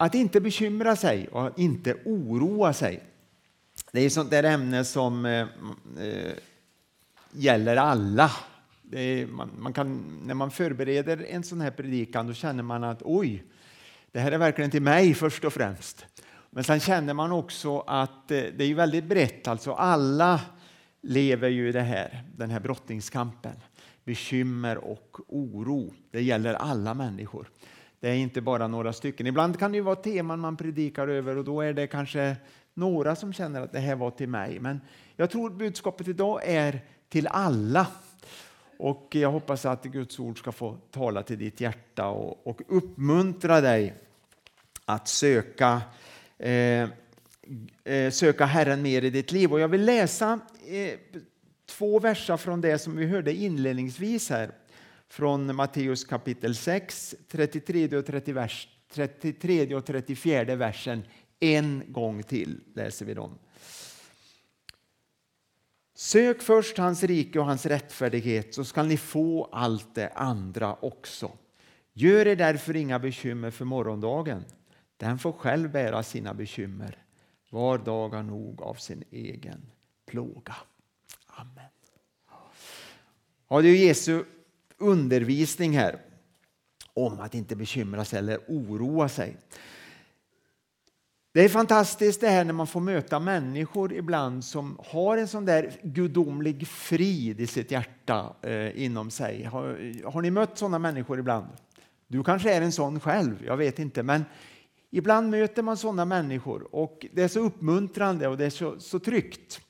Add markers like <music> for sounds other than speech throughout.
Att inte bekymra sig och att inte oroa sig. Det är ett sånt där ämne som eh, eh gäller alla. Är, man, man, kan, när man förbereder en sån här predikan då känner man att oj, det här är verkligen till mig först och främst. Men sen känner man också att eh, det är väldigt brett, alltså alla lever ju i det här, den här brottningskampen. Bekymmer och oro, det gäller alla människor. Det är inte bara några stycken. Ibland kan det vara teman man predikar över och då är det kanske några som känner att det här var till mig. Men jag tror budskapet idag är till alla. Och jag hoppas att Guds ord ska få tala till ditt hjärta och, och uppmuntra dig att söka, eh, eh, söka Herren mer i ditt liv. Och jag vill läsa eh, två verser från det som vi hörde inledningsvis här. Från Matteus kapitel 6, 33 och, 30 vers, 33 och 34 versen. En gång till läser vi dem. Sök först hans rike och hans rättfärdighet så skall ni få allt det andra också. Gör er därför inga bekymmer för morgondagen. Den får själv bära sina bekymmer. Var dag har nog av sin egen plåga. Amen. Ja, det är Jesu undervisning här om att inte bekymra sig eller oroa sig. Det är fantastiskt det här när man får möta människor ibland som har en sån där gudomlig frid i sitt hjärta eh, inom sig. Har, har ni mött sådana människor ibland? Du kanske är en sån själv, jag vet inte. Men ibland möter man sådana människor och det är så uppmuntrande och det är så, så tryggt.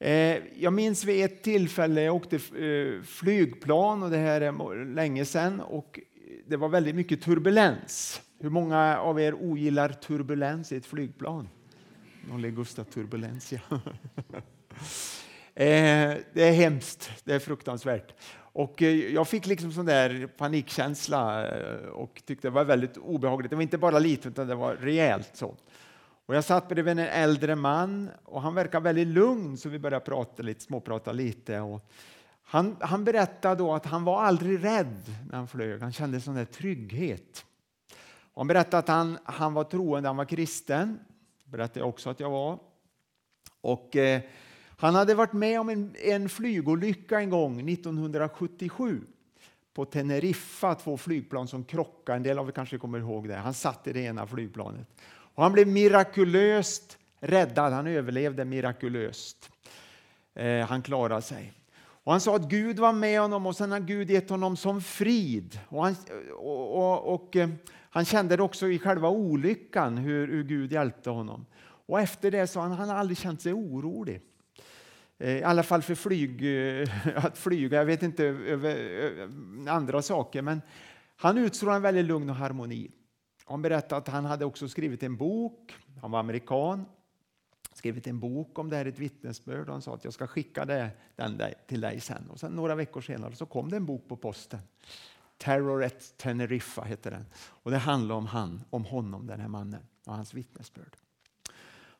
Eh, jag minns vid ett tillfälle, jag åkte eh, flygplan och det här är länge sedan och det var väldigt mycket turbulens. Hur många av er ogillar turbulens i ett flygplan? Någon legusta turbulens, <laughs> ja. Eh, det är hemskt, det är fruktansvärt. Och jag fick liksom sån där panikkänsla och tyckte det var väldigt obehagligt. Det var inte bara lite, utan det var rejält. så. Och jag satt bredvid en äldre man och han verkade väldigt lugn så vi började prata lite, småprata lite. Och han, han berättade då att han var aldrig rädd när han flög. Han kände sån där trygghet. Och han berättade att han, han var troende, han var kristen. Det berättade jag också att jag var. Och, eh, han hade varit med om en, en flygolycka en gång 1977 på Teneriffa, två flygplan som krockade. En del av er kanske kommer ihåg det. Han satt i det ena flygplanet. Och han blev mirakulöst räddad, han överlevde mirakulöst. Eh, han klarade sig. Och han sa att Gud var med honom och sen har Gud gett honom som frid. Och han, och, och, och, eh, han kände det också i själva olyckan hur, hur Gud hjälpte honom. Och efter det så han, han har aldrig känt sig orolig. Eh, I alla fall för flyg, eh, <laughs> att flyga, jag vet inte över, över andra saker. Men han utstrålar en väldigt lugn och harmoni. Han berättade att han hade också skrivit en bok, han var amerikan, skrivit en bok om det här, ett vittnesbörd. Han sa att jag ska skicka det, den till dig sen. Och sen några veckor senare så kom det en bok på posten. Terror at Teneriffa heter den. Och det handlar om, han, om honom, den här mannen, och hans vittnesbörd.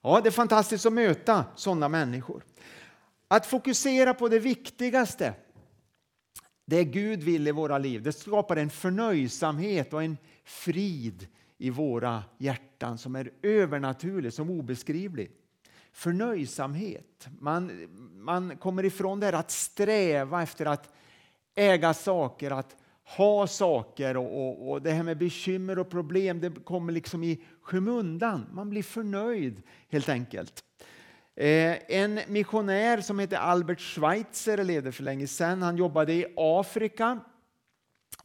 Ja, det är fantastiskt att möta sådana människor. Att fokusera på det viktigaste, det Gud vill i våra liv, det skapar en förnöjsamhet och en frid i våra hjärtan som är övernaturlig, som obeskrivlig. Förnöjsamhet. Man, man kommer ifrån det här att sträva efter att äga saker, att ha saker och, och, och, det här med bekymmer och problem det kommer liksom i skymundan. Man blir förnöjd helt enkelt. Eh, en missionär som heter Albert Schweitzer levde för länge sedan. Han jobbade i Afrika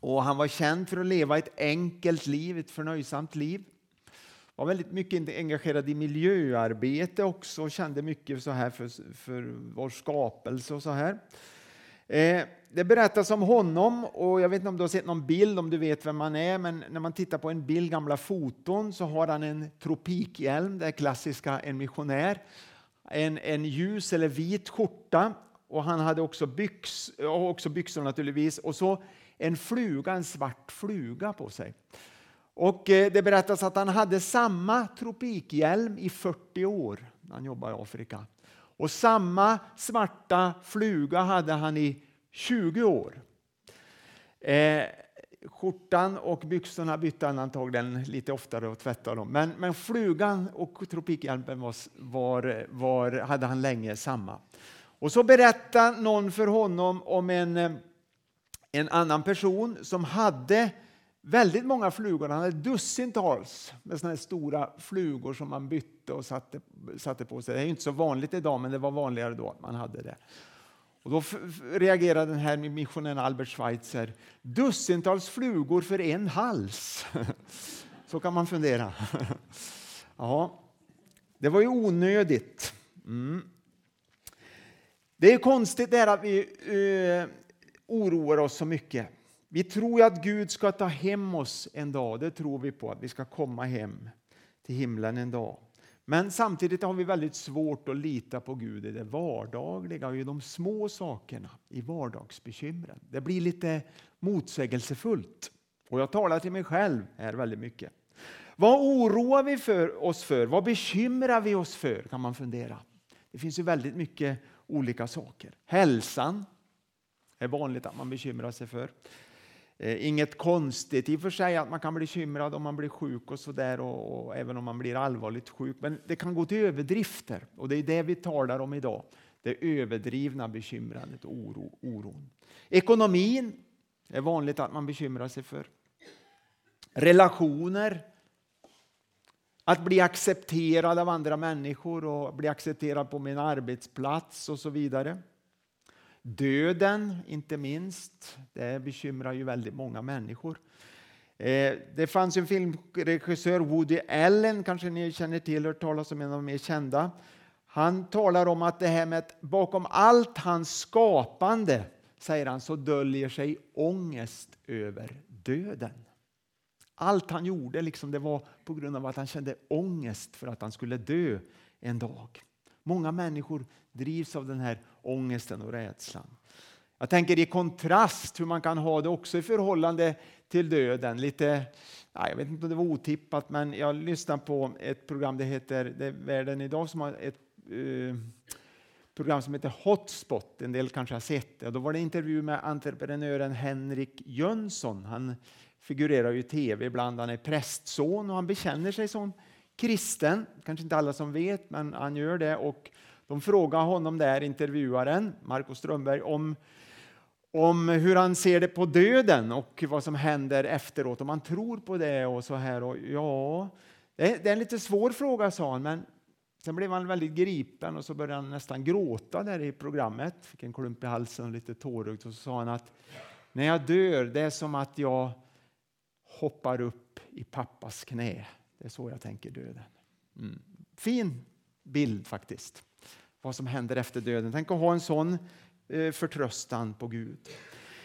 och han var känd för att leva ett enkelt liv, ett förnöjsamt liv. Var väldigt mycket engagerad i miljöarbete också och kände mycket så här för, för vår skapelse och så här. Eh, det berättas om honom och jag vet inte om du har sett någon bild, om du vet vem han är, men när man tittar på en bild, gamla foton, så har han en tropikhjälm, det är klassiska, en missionär. En, en ljus eller vit skjorta och han hade också, byx, också byxor naturligtvis. Och så en fluga, en svart fluga på sig. Och eh, det berättas att han hade samma tropikhjälm i 40 år när han jobbade i Afrika. Och samma svarta fluga hade han i 20 år. Eh, skjortan och byxorna bytte han antagligen lite oftare och tvättade dem. Men, men flugan och tropikhjälpen var, var, var, hade han länge samma. Och så berättade någon för honom om en, eh, en annan person som hade väldigt många flugor. Han hade dussintals med såna här stora flugor som man bytte och satte, satte på sig. Det är inte så vanligt idag, men det var vanligare då att man hade det. Och då reagerade den här missionären Albert Schweitzer. Dussintals flugor för en hals. <laughs> Så kan man fundera. <laughs> Ja, det var ju onödigt. Mm. Det är konstigt det att vi uh, oroar oss så mycket. Vi tror att Gud ska ta hem oss en dag. Det tror vi på, att vi ska komma hem till himlen en dag. Men samtidigt har vi väldigt svårt att lita på Gud i det vardagliga och i de små sakerna, i vardagsbekymren. Det blir lite motsägelsefullt. Och jag talar till mig själv här väldigt mycket. Vad oroar vi för oss för? Vad bekymrar vi oss för? kan man fundera. Det finns ju väldigt mycket olika saker. Hälsan är vanligt att man bekymrar sig för. Eh, inget konstigt i och för sig att man kan bli bekymrad om man blir sjuk och sådär och, och, även om man blir allvarligt sjuk. Men det kan gå till överdrifter och det är det vi talar om idag. Det överdrivna bekymrandet och oro, oron. Ekonomin är vanligt att man bekymrar sig för. Relationer. Att bli accepterad av andra människor och bli accepterad på min arbetsplats och så vidare. Döden, inte minst, det bekymrar ju väldigt många människor. Eh, det fanns en filmregissör, Woody Allen, kanske ni känner till, hört talas om en av de mer kända. Han talar om att det här med att bakom allt hans skapande, säger han, så döljer sig ångest över döden. Allt han gjorde liksom, det var på grund av att han kände ångest för att han skulle dö en dag. Många människor drivs av den här ångesten och rädslan. Jag tänker i kontrast hur man kan ha det också i förhållande till döden. Lite, jag vet inte om det var otippat, men jag lyssnade på ett program, det heter det är Världen idag, som har ett eh, program som heter Hotspot. En del kanske har sett det. Då var det intervju med entreprenören Henrik Jönsson. Han figurerar ju i tv ibland. Han är prästson och han bekänner sig som kristen. Kanske inte alla som vet, men han gör det. Och de frågade honom där, intervjuaren, Marco Strömberg, om, om hur han ser det på döden och vad som händer efteråt, om han tror på det och så här. Och ja, det är, det är en lite svår fråga, sa han, men sen blev han väldigt gripen och så började han nästan gråta där i programmet. Fick en klump i halsen och lite tårögd och så sa han att när jag dör, det är som att jag hoppar upp i pappas knä. Det är så jag tänker döden. Mm. Fin bild faktiskt vad som händer efter döden. Tänk att ha en sån eh, förtröstan på Gud.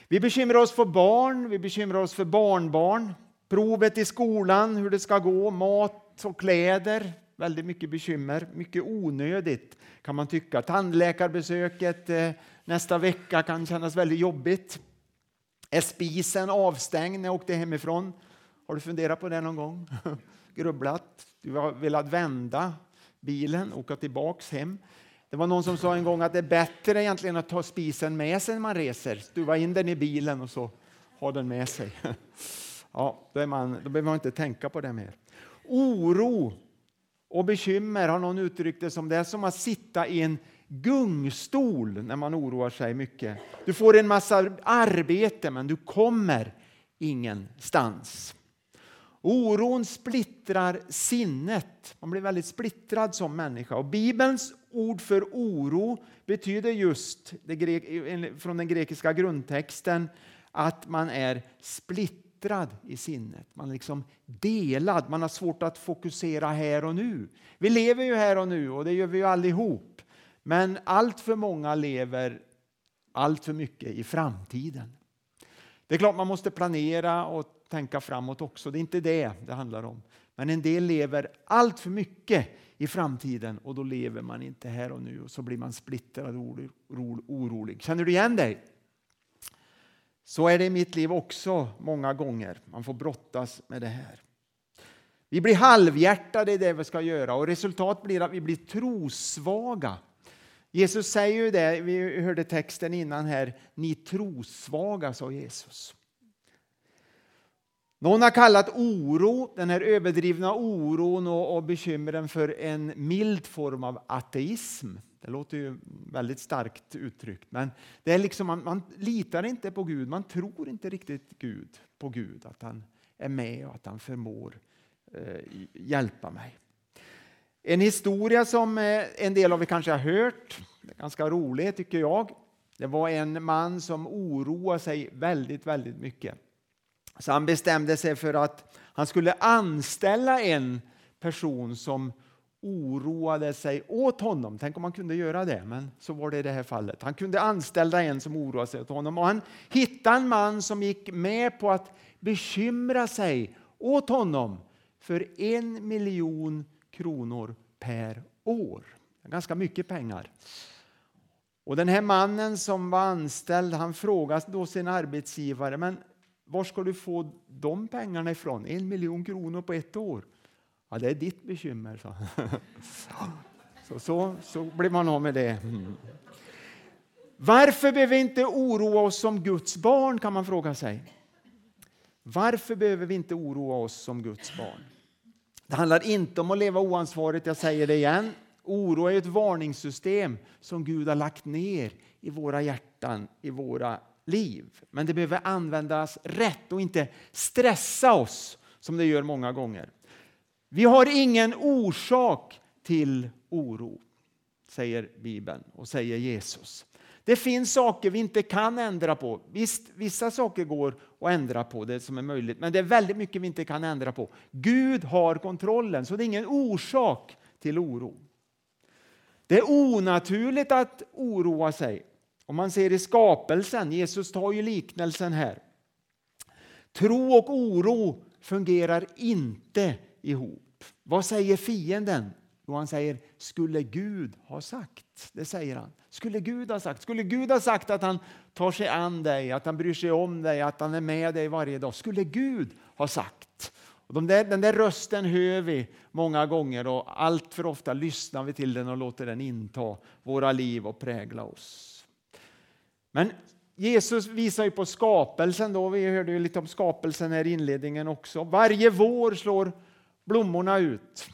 Vi bekymrar oss för barn, vi bekymrar oss för barnbarn, provet i skolan, hur det ska gå, mat och kläder. Väldigt mycket bekymmer, mycket onödigt kan man tycka. Tandläkarbesöket eh, nästa vecka kan kännas väldigt jobbigt. Är spisen avstängd när jag åkte hemifrån? Har du funderat på det någon gång? <laughs> Grubblat? Du har velat vända bilen, åka tillbaks hem. Det var någon som sa en gång att det är bättre egentligen att ta spisen med sig när man reser. Stuva in den i bilen och så ha den med sig. <laughs> Ja, då, man, då behöver man inte tänka på det mer. Oro och bekymmer har någon uttryckt det som det är som att sitta i en gungstol när man oroar sig mycket. Du får en massa arbete men du kommer ingenstans. Oron splittrar sinnet. Man blir väldigt splittrad som människa. Och Bibelns ord för oro betyder just, från den grekiska grundtexten, att man är splittrad i sinnet. Man är liksom delad, man har svårt att fokusera här och nu. Vi lever ju här och nu och det gör vi ju allihop. Men allt för många lever allt för mycket i framtiden. Det är klart man måste planera och tänka framåt också. Det är inte det det handlar om. Men en del lever allt för mycket i framtiden och då lever man inte här och nu och så blir man splittrad och orolig. Känner du igen dig? Så är det i mitt liv också många gånger. Man får brottas med det här. Vi blir halvhjärtade i det vi ska göra och resultat blir att vi blir trosvaga. Jesus säger ju det, vi hörde texten innan här, ni trosvaga, sa Jesus. Någon har kallat oro, den här överdrivna oron och, och bekymren för en mild form av ateism. Det låter ju väldigt starkt uttryckt, men det är liksom, man, man litar inte på Gud, man tror inte riktigt Gud, på Gud, att han är med och att han förmår eh, hjälpa mig. En historia som eh, en del av er kanske har hört, ganska rolig tycker jag. Det var en man som oroade sig väldigt, väldigt mycket. Så han bestämde sig för att han skulle anställa en person som oroade sig åt honom. Tänk om han kunde göra det, men så var det i det här fallet. Han kunde anställa en som oroade sig åt honom och han hittade en man som gick med på att bekymra sig åt honom för en miljon kronor per år. Ganska mycket pengar. Och Den här mannen som var anställd han frågade då sin arbetsgivare men var ska du få de pengarna ifrån? En miljon kronor på ett år? Ja, det är ditt bekymmer, så. <laughs> Så, så, så blir man av med det. Varför behöver vi inte oroa oss som Guds barn, kan man fråga sig. Varför behöver vi inte oroa oss som Guds barn? Det handlar inte om att leva oansvarigt, jag säger det igen. Oro är ett varningssystem som Gud har lagt ner i våra hjärtan, i våra liv. Men det behöver användas rätt och inte stressa oss som det gör många gånger. Vi har ingen orsak till oro, säger Bibeln och säger Jesus. Det finns saker vi inte kan ändra på. Visst, vissa saker går att ändra på, det som är möjligt, men det är väldigt mycket vi inte kan ändra på. Gud har kontrollen, så det är ingen orsak till oro. Det är onaturligt att oroa sig. Om man ser i skapelsen, Jesus tar ju liknelsen här. Tro och oro fungerar inte ihop. Vad säger fienden? Jo, han säger, skulle Gud ha sagt? Det säger han. Skulle Gud ha sagt? Skulle Gud ha sagt att han tar sig an dig, att han bryr sig om dig, att han är med dig varje dag? Skulle Gud ha sagt? Och de där, den där rösten hör vi många gånger och allt för ofta lyssnar vi till den och låter den inta våra liv och prägla oss. Men Jesus visar ju på skapelsen. Då. Vi hörde ju lite om skapelsen här i inledningen också. Varje vår slår blommorna ut.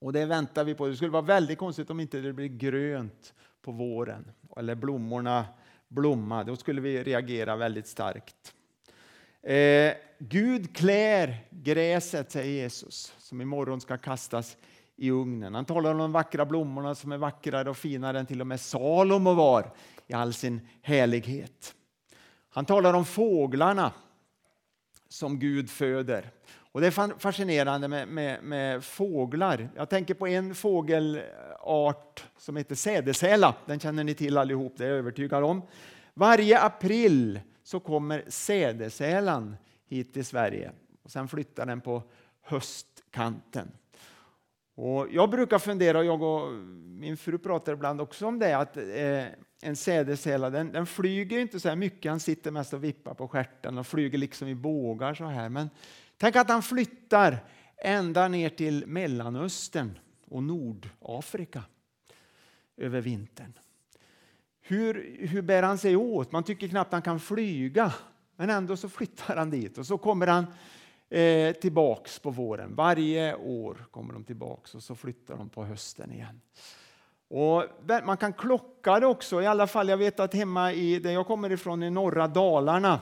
Och det väntar vi på. Det skulle vara väldigt konstigt om inte det blir grönt på våren eller blommorna blomma. Då skulle vi reagera väldigt starkt. Eh, Gud klär gräset, säger Jesus, som imorgon ska kastas i ugnen. Han talar om de vackra blommorna som är vackrare och finare än till och med Salomo var i all sin härlighet. Han talar om fåglarna som Gud föder. Och Det är fascinerande med, med, med, fåglar. Jag tänker på en fågelart som heter sädesäla. Den känner ni till allihop, det är jag övertygad om. Varje april så kommer sädesälan hit till Sverige. Och sen flyttar den på höstkanten. Och jag brukar fundera, och jag och min fru pratar ibland också om det, att eh, en sädesärla den, den, flyger inte så här mycket, han sitter mest och vippar på stjärten och flyger liksom i bågar så här. Men tänk att han flyttar ända ner till Mellanöstern och Nordafrika över vintern. Hur, hur bär han sig åt? Man tycker knappt han kan flyga, men ändå så flyttar han dit och så kommer han eh, tillbaks på våren. Varje år kommer de tillbaks och så flyttar de på hösten igen. Och man kan klocka det också, i alla fall jag vet att hemma i där jag kommer ifrån i norra Dalarna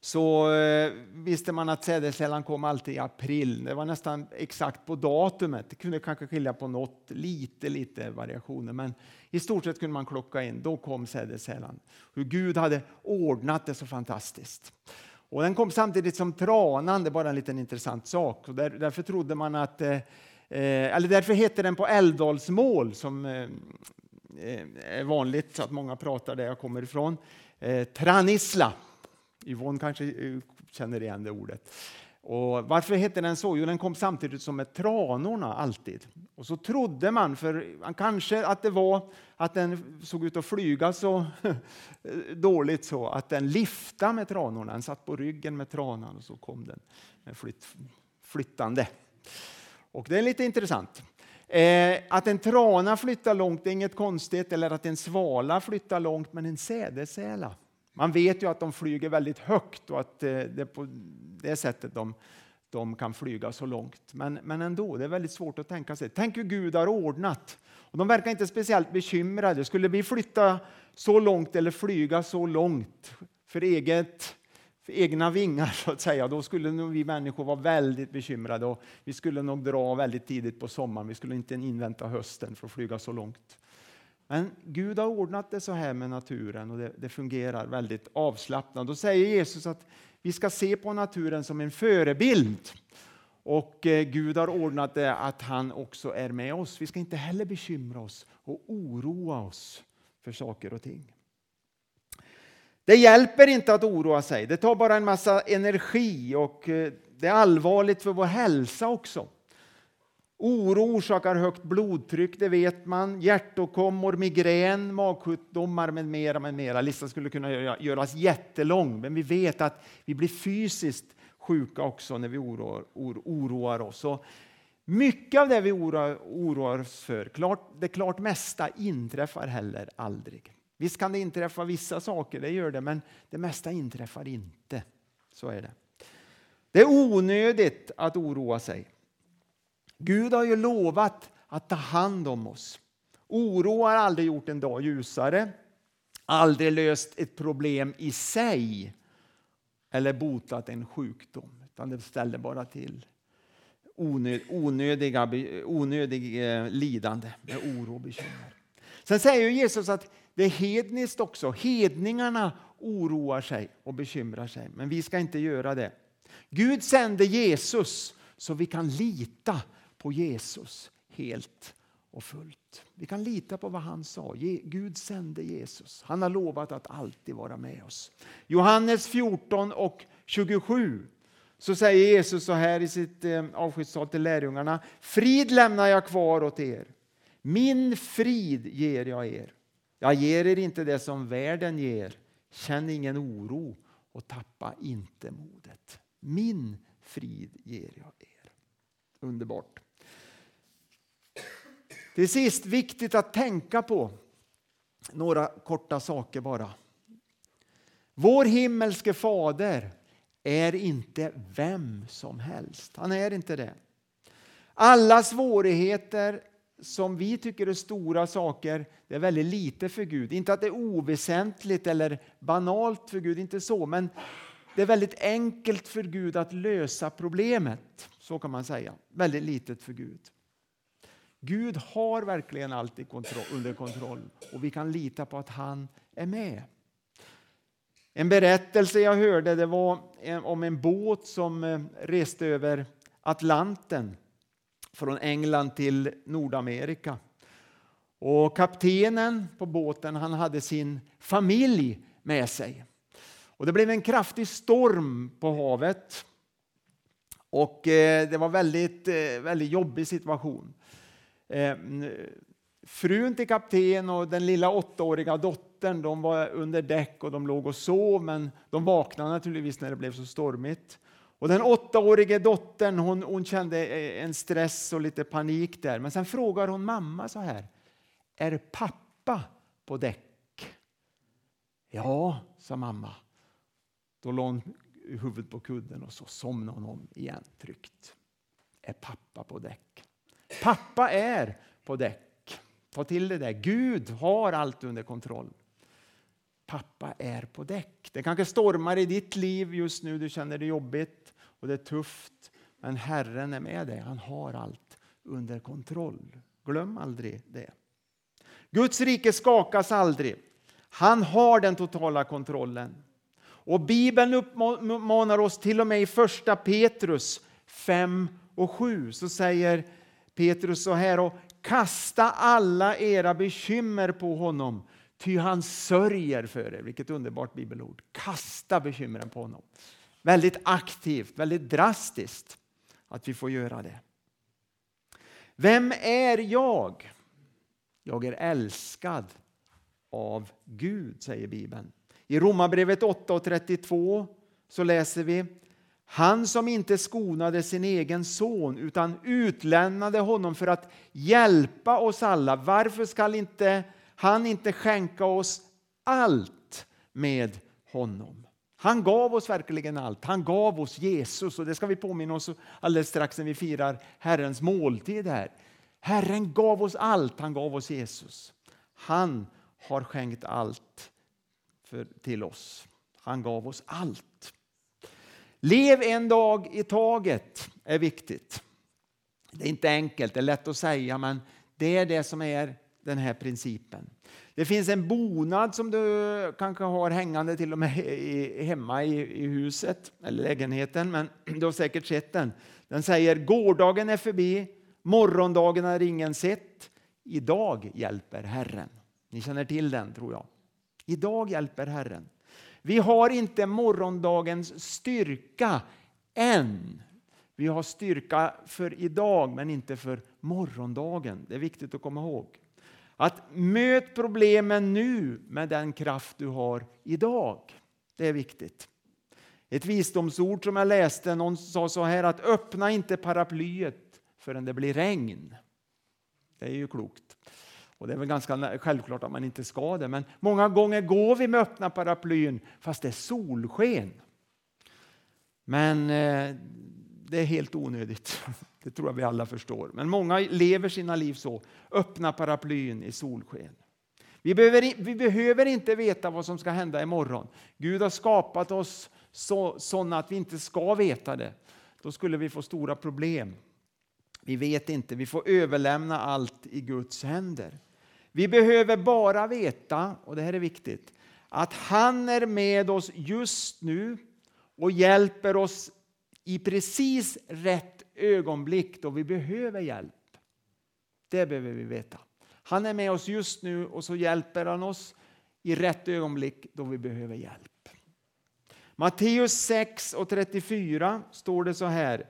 så eh, visste man att sädesärlan kom alltid i april. Det var nästan exakt på datumet. Det kunde kanske skilja på något, lite, lite variationer, men i stort sett kunde man klocka in. Då kom sädesärlan. Hur Gud hade ordnat det så fantastiskt. Och den kom samtidigt som tranan, det är bara en liten intressant sak. Och där, därför trodde man att, eh, eh eller därför heter den på älvdalsmål, som eh, eh är vanligt att många pratar där jag kommer ifrån, eh, tranisla. Yvonne kanske eh, känner igen det ordet. Och varför hette den så? Jo, den kom samtidigt som med tranorna alltid. Och så trodde man, för kanske att det var att den såg ut att flyga så <laughs> dåligt så att den liftade med tranorna. Den satt på ryggen med tranan och så kom den flytt, flyttande. Och det är lite intressant. Eh, att en trana flyttar långt är inget konstigt, eller att en svala flyttar långt, men en sädesäla. Man vet ju att de flyger väldigt högt och att eh, det är på det sättet de, de kan flyga så långt. Men, men ändå, det är väldigt svårt att tänka sig. Tänk hur Gud har ordnat. Och de verkar inte speciellt bekymrade. Skulle vi flytta så långt eller flyga så långt för, eget, för egna vingar så att säga, då skulle nog vi människor vara väldigt bekymrade och vi skulle nog dra väldigt tidigt på sommaren. Vi skulle inte invänta hösten för att flyga så långt. Men Gud har ordnat det så här med naturen och det, det fungerar väldigt avslappnat. Då säger Jesus att vi ska se på naturen som en förebild. Och eh, Gud har ordnat det att han också är med oss. Vi ska inte heller bekymra oss och oroa oss för saker och ting. Det hjälper inte att oroa sig. Det tar bara en massa energi och eh, det är allvarligt för vår hälsa också. Oro orsakar högt blodtryck, det vet man. Hjärtåkommor, migrän, magsjukdomar med mera, med mera. Listan skulle kunna göras jättelång, men vi vet att vi blir fysiskt sjuka också när vi oroar, oroar oss. Och mycket av det vi oroar, oroar oss för, klart, det klart mesta inträffar heller aldrig. Visst kan det inträffa vissa saker, det gör det, men det mesta inträffar inte. Så är det. Det är onödigt att oroa sig. Gud har ju lovat att ta hand om oss. Oro har aldrig gjort en dag ljusare, aldrig löst ett problem i sig eller botat en sjukdom, utan det ställer bara till onödiga, onödig eh, lidande med oro och bekymmer. Sen säger Jesus att det är hedniskt också. Hedningarna oroar sig och bekymrar sig, men vi ska inte göra det. Gud sände Jesus så vi kan lita på Jesus helt och fullt. Vi kan lita på vad han sa. Gud sände Jesus. Han har lovat att alltid vara med oss. Johannes 14 och 27 så säger Jesus så här i sitt eh, avskedstal till lärjungarna. Frid lämnar jag kvar åt er. Min frid ger jag er. Jag ger er inte det som världen ger. Känn ingen oro och tappa inte modet. Min frid ger jag er. Underbart. Till sist, viktigt att tänka på några korta saker bara. Vår himmelske fader är inte vem som helst. Han är inte det. Alla svårigheter som vi tycker är stora saker, det är väldigt lite för Gud. Inte att det är oväsentligt eller banalt för Gud, inte så, men det är väldigt enkelt för Gud att lösa problemet. Så kan man säga. Väldigt litet för Gud. Gud har verkligen allt under kontroll och vi kan lita på att han är med. En berättelse jag hörde det var eh, om en båt som eh, reste över Atlanten från England till Nordamerika. Och kaptenen på båten han hade sin familj med sig. Och det blev en kraftig storm på havet. Och eh, det var väldigt, väldigt jobbig situation. Eh, frun till kapten och den lilla åttaåriga dottern de var under däck och de låg och sov, men de vaknade naturligtvis när det blev så stormigt. Och den åttaårige dottern hon, hon kände eh, en stress och lite panik där. Men sen frågar hon mamma så här. Är pappa på däck? Ja, sa mamma. Då la hon huvudet på kudden och så somnade hon om igen tryggt. Är pappa på däck? Pappa är på däck. Ta till det där. Gud har allt under kontroll. Pappa är på däck. Det kanske stormar i ditt liv just nu. Du känner det jobbigt och det är tufft. Men Herren är med dig. Han har allt under kontroll. Glöm aldrig det. Guds rike skakas aldrig. Han har den totala kontrollen. Och Bibeln uppmanar oss till och med i första Petrus 5 och 7 så säger Petrus så här och kasta alla era bekymmer på honom ty han sörjer för er. Vilket underbart bibelord. Kasta bekymren på honom. Väldigt aktivt, väldigt drastiskt att vi får göra det. Vem är jag? Jag är älskad av Gud, säger Bibeln. I Romarbrevet 8 och 32 så läser vi han som inte skonade sin egen son utan utlämnade honom för att hjälpa oss alla. Varför skall inte han inte skänka oss allt med honom. Han gav oss verkligen allt. Han gav oss Jesus och det ska vi påminna oss alldeles strax när vi firar Herrens måltid här. Herren gav oss allt, han gav oss Jesus. Han har skänkt allt för, till oss. Han gav oss allt. Lev en dag i taget är viktigt. Det är inte enkelt, det är lätt att säga, men det är det som är den här principen. Det finns en bonad som du kanske har hängande till och med hemma i, i huset eller lägenheten, men <clears throat> du har säkert sett den. Den säger gårdagen är förbi, morgondagen har ingen sett. Idag hjälper Herren. Ni känner till den tror jag. Idag hjälper Herren. Vi har inte morgondagens styrka än. Vi har styrka för idag men inte för morgondagen. Det är viktigt att komma ihåg. Att möt problemen nu med den kraft du har idag. Det är viktigt. Ett visdomsord som jag läste, någon sa så här att öppna inte paraplyet förrän det blir regn. Det är ju klokt. Och Det är väl ganska självklart att man inte ska det, men många gånger går vi med öppna paraplyn fast det är solsken. Men eh, det är helt onödigt. <laughs> Det tror jag vi alla förstår. Men många lever sina liv så. Öppna paraplyn i solsken. Vi behöver, vi behöver inte veta vad som ska hända imorgon. Gud har skapat oss så, sådana att vi inte ska veta det. Då skulle vi få stora problem. Vi vet inte, vi får överlämna allt i Guds händer. Vi behöver bara veta, och det här är viktigt, att han är med oss just nu och hjälper oss i precis rätt ögonblick då vi behöver hjälp. Det behöver vi veta. Han är med oss just nu och så hjälper han oss i rätt ögonblick då vi behöver hjälp. Matteus 6 och 34 står det så här.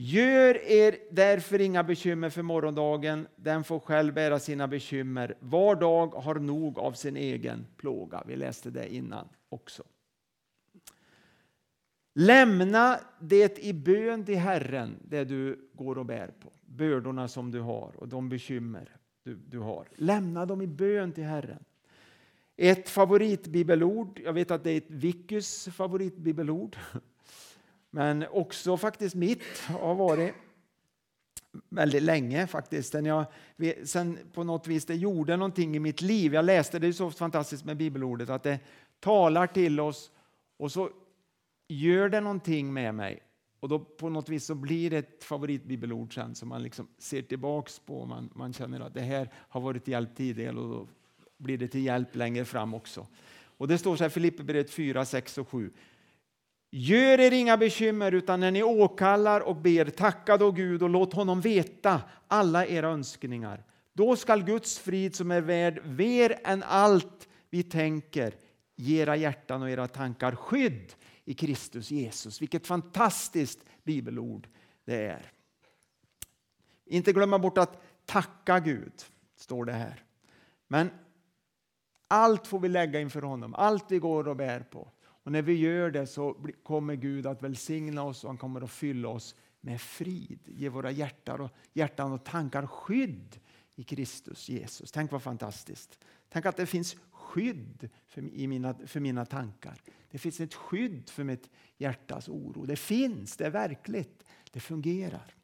Gör er därför inga bekymmer för morgondagen, den får själv bära sina bekymmer. Var dag har nog av sin egen plåga. Vi läste det innan också. Lämna det i bön till Herren, det du går och bär på. Bördorna som du har och de bekymmer du, du har. Lämna dem i bön till Herren. Ett favoritbibelord, jag vet att det är ett Vickys favoritbibelord, men också faktiskt mitt har varit väldigt länge faktiskt. Sen, jag, sen på något vis det gjorde någonting i mitt liv. Jag läste, det är så fantastiskt med bibelordet, att det talar till oss och så gör det någonting med mig. Och då på något vis så blir det ett favoritbibelord sen som man liksom ser tillbaks på. Man, man känner att det här har varit till hjälp tidigare och då blir det till hjälp längre fram också. Och det står så här Filipperbrevet 4, 6 och 7. Gör er inga bekymmer, utan när ni åkallar och ber, tacka då Gud och låt honom veta alla era önskningar. Då skall Guds frid som är värd mer än allt vi tänker ge era hjärtan och era tankar skydd i Kristus Jesus. Vilket fantastiskt bibelord det är. Inte glömma bort att tacka Gud, står det här. Men allt får vi lägga inför honom, allt vi går och bär på. Och när vi gör det så kommer Gud att välsigna oss och han kommer att fylla oss med frid. Ge våra hjärtan och, hjärtan och tankar skydd i Kristus Jesus. Tänk vad fantastiskt. Tänk att det finns skydd för, i mina, för mina tankar. Det finns ett skydd för mitt hjärtas oro. Det finns, det är verkligt. Det fungerar.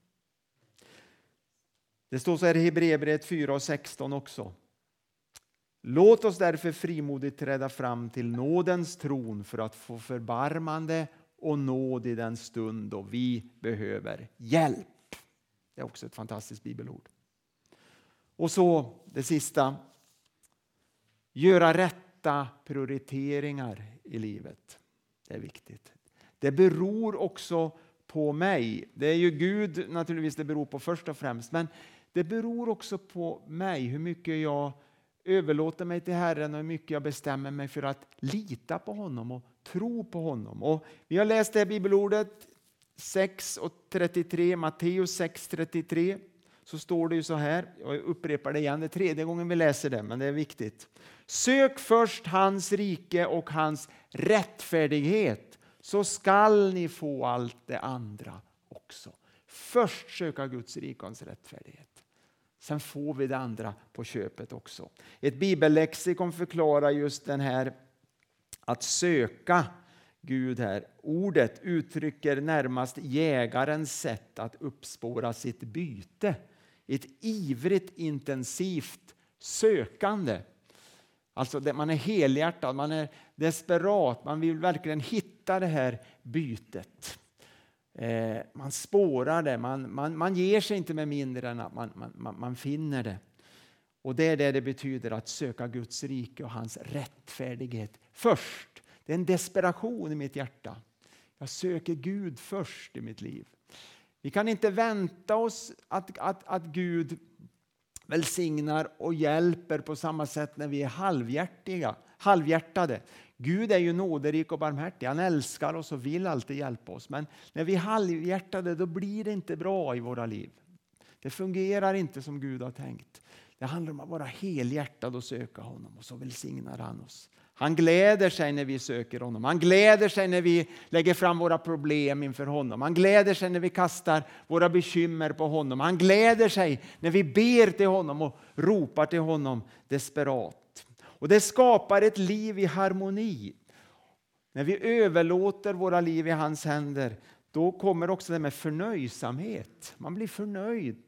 Det står så här i Hebreerbrevet 4 och 16 också. Låt oss därför frimodigt träda fram till nådens tron för att få förbarmande och nåd i den stund då vi behöver hjälp. Det är också ett fantastiskt bibelord. Och så det sista. Göra rätta prioriteringar i livet. Det är viktigt. Det beror också på mig. Det är ju Gud naturligtvis det beror på först och främst. Men det beror också på mig hur mycket jag överlåter mig till Herren och hur mycket jag bestämmer mig för att lita på honom och tro på honom. Och vi har läst det här bibelordet 6 och 33, Matteus 6, 33 så står det ju så här, jag upprepar det igen, det är tredje gången vi läser det, men det är viktigt. Sök först hans rike och hans rättfärdighet så skall ni få allt det andra också. Först söka Guds rike och hans rättfärdighet. Sen får vi det andra på köpet också. Ett bibellexikon förklarar just den här Att söka Gud här. Ordet uttrycker närmast jägarens sätt att uppspåra sitt byte. Ett ivrigt, intensivt sökande. Alltså man är helhjärtad, man är desperat, man vill verkligen hitta det här bytet. Eh, man spårar det, man, man, man ger sig inte med mindre än att man, man, man finner det. Och Det är det det betyder att söka Guds rike och hans rättfärdighet först. Det är en desperation i mitt hjärta. Jag söker Gud först i mitt liv. Vi kan inte vänta oss att, att, att Gud välsignar och hjälper på samma sätt när vi är halvhjärtiga, halvhjärtade. Gud är ju nåderik och barmhärtig. Han älskar oss och vill alltid hjälpa oss. Men när vi är halvhjärtade då blir det inte bra i våra liv. Det fungerar inte som Gud har tänkt. Det handlar om att vara helhjärtad och söka honom och så välsignar han oss. Han gläder sig när vi söker honom. Han gläder sig när vi lägger fram våra problem inför honom. Han gläder sig när vi kastar våra bekymmer på honom. Han gläder sig när vi ber till honom och ropar till honom desperat. Och Det skapar ett liv i harmoni. När vi överlåter våra liv i hans händer då kommer också det med förnöjsamhet. Man blir förnöjd.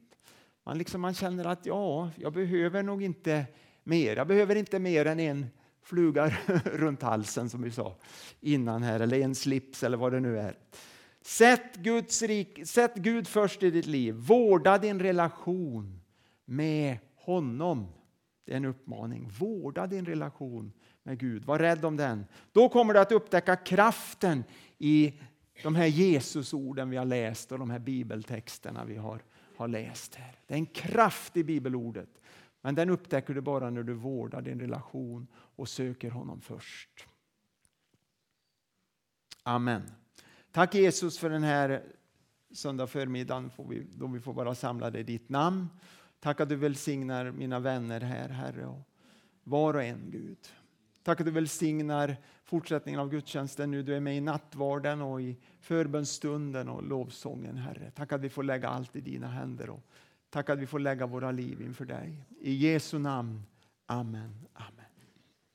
Man, liksom, man känner att ja, jag behöver nog inte mer. Jag behöver inte mer än en fluga <laughs> runt halsen som vi sa innan här, eller en slips eller vad det nu är. Sätt, Guds rik, sätt Gud först i ditt liv. Vårda din relation med honom. Det är en uppmaning. Vårda din relation med Gud. Var rädd om den. Då kommer du att upptäcka kraften i de här Jesusorden vi har läst och de här bibeltexterna vi har, har läst här. Det är en kraft i bibelordet. Men den upptäcker du bara när du vårdar din relation och söker honom först. Amen. Tack Jesus för den här söndag förmiddagen då vi får vara samlade i ditt namn. Tack att du välsignar mina vänner här, Herre, och var och en, Gud. Tack att du välsignar fortsättningen av gudstjänsten nu. Du är med i nattvarden och i förbönstunden och lovsången, Herre. Tack att vi får lägga allt i dina händer. Och tack att vi får lägga våra liv inför dig. I Jesu namn. Amen. Amen.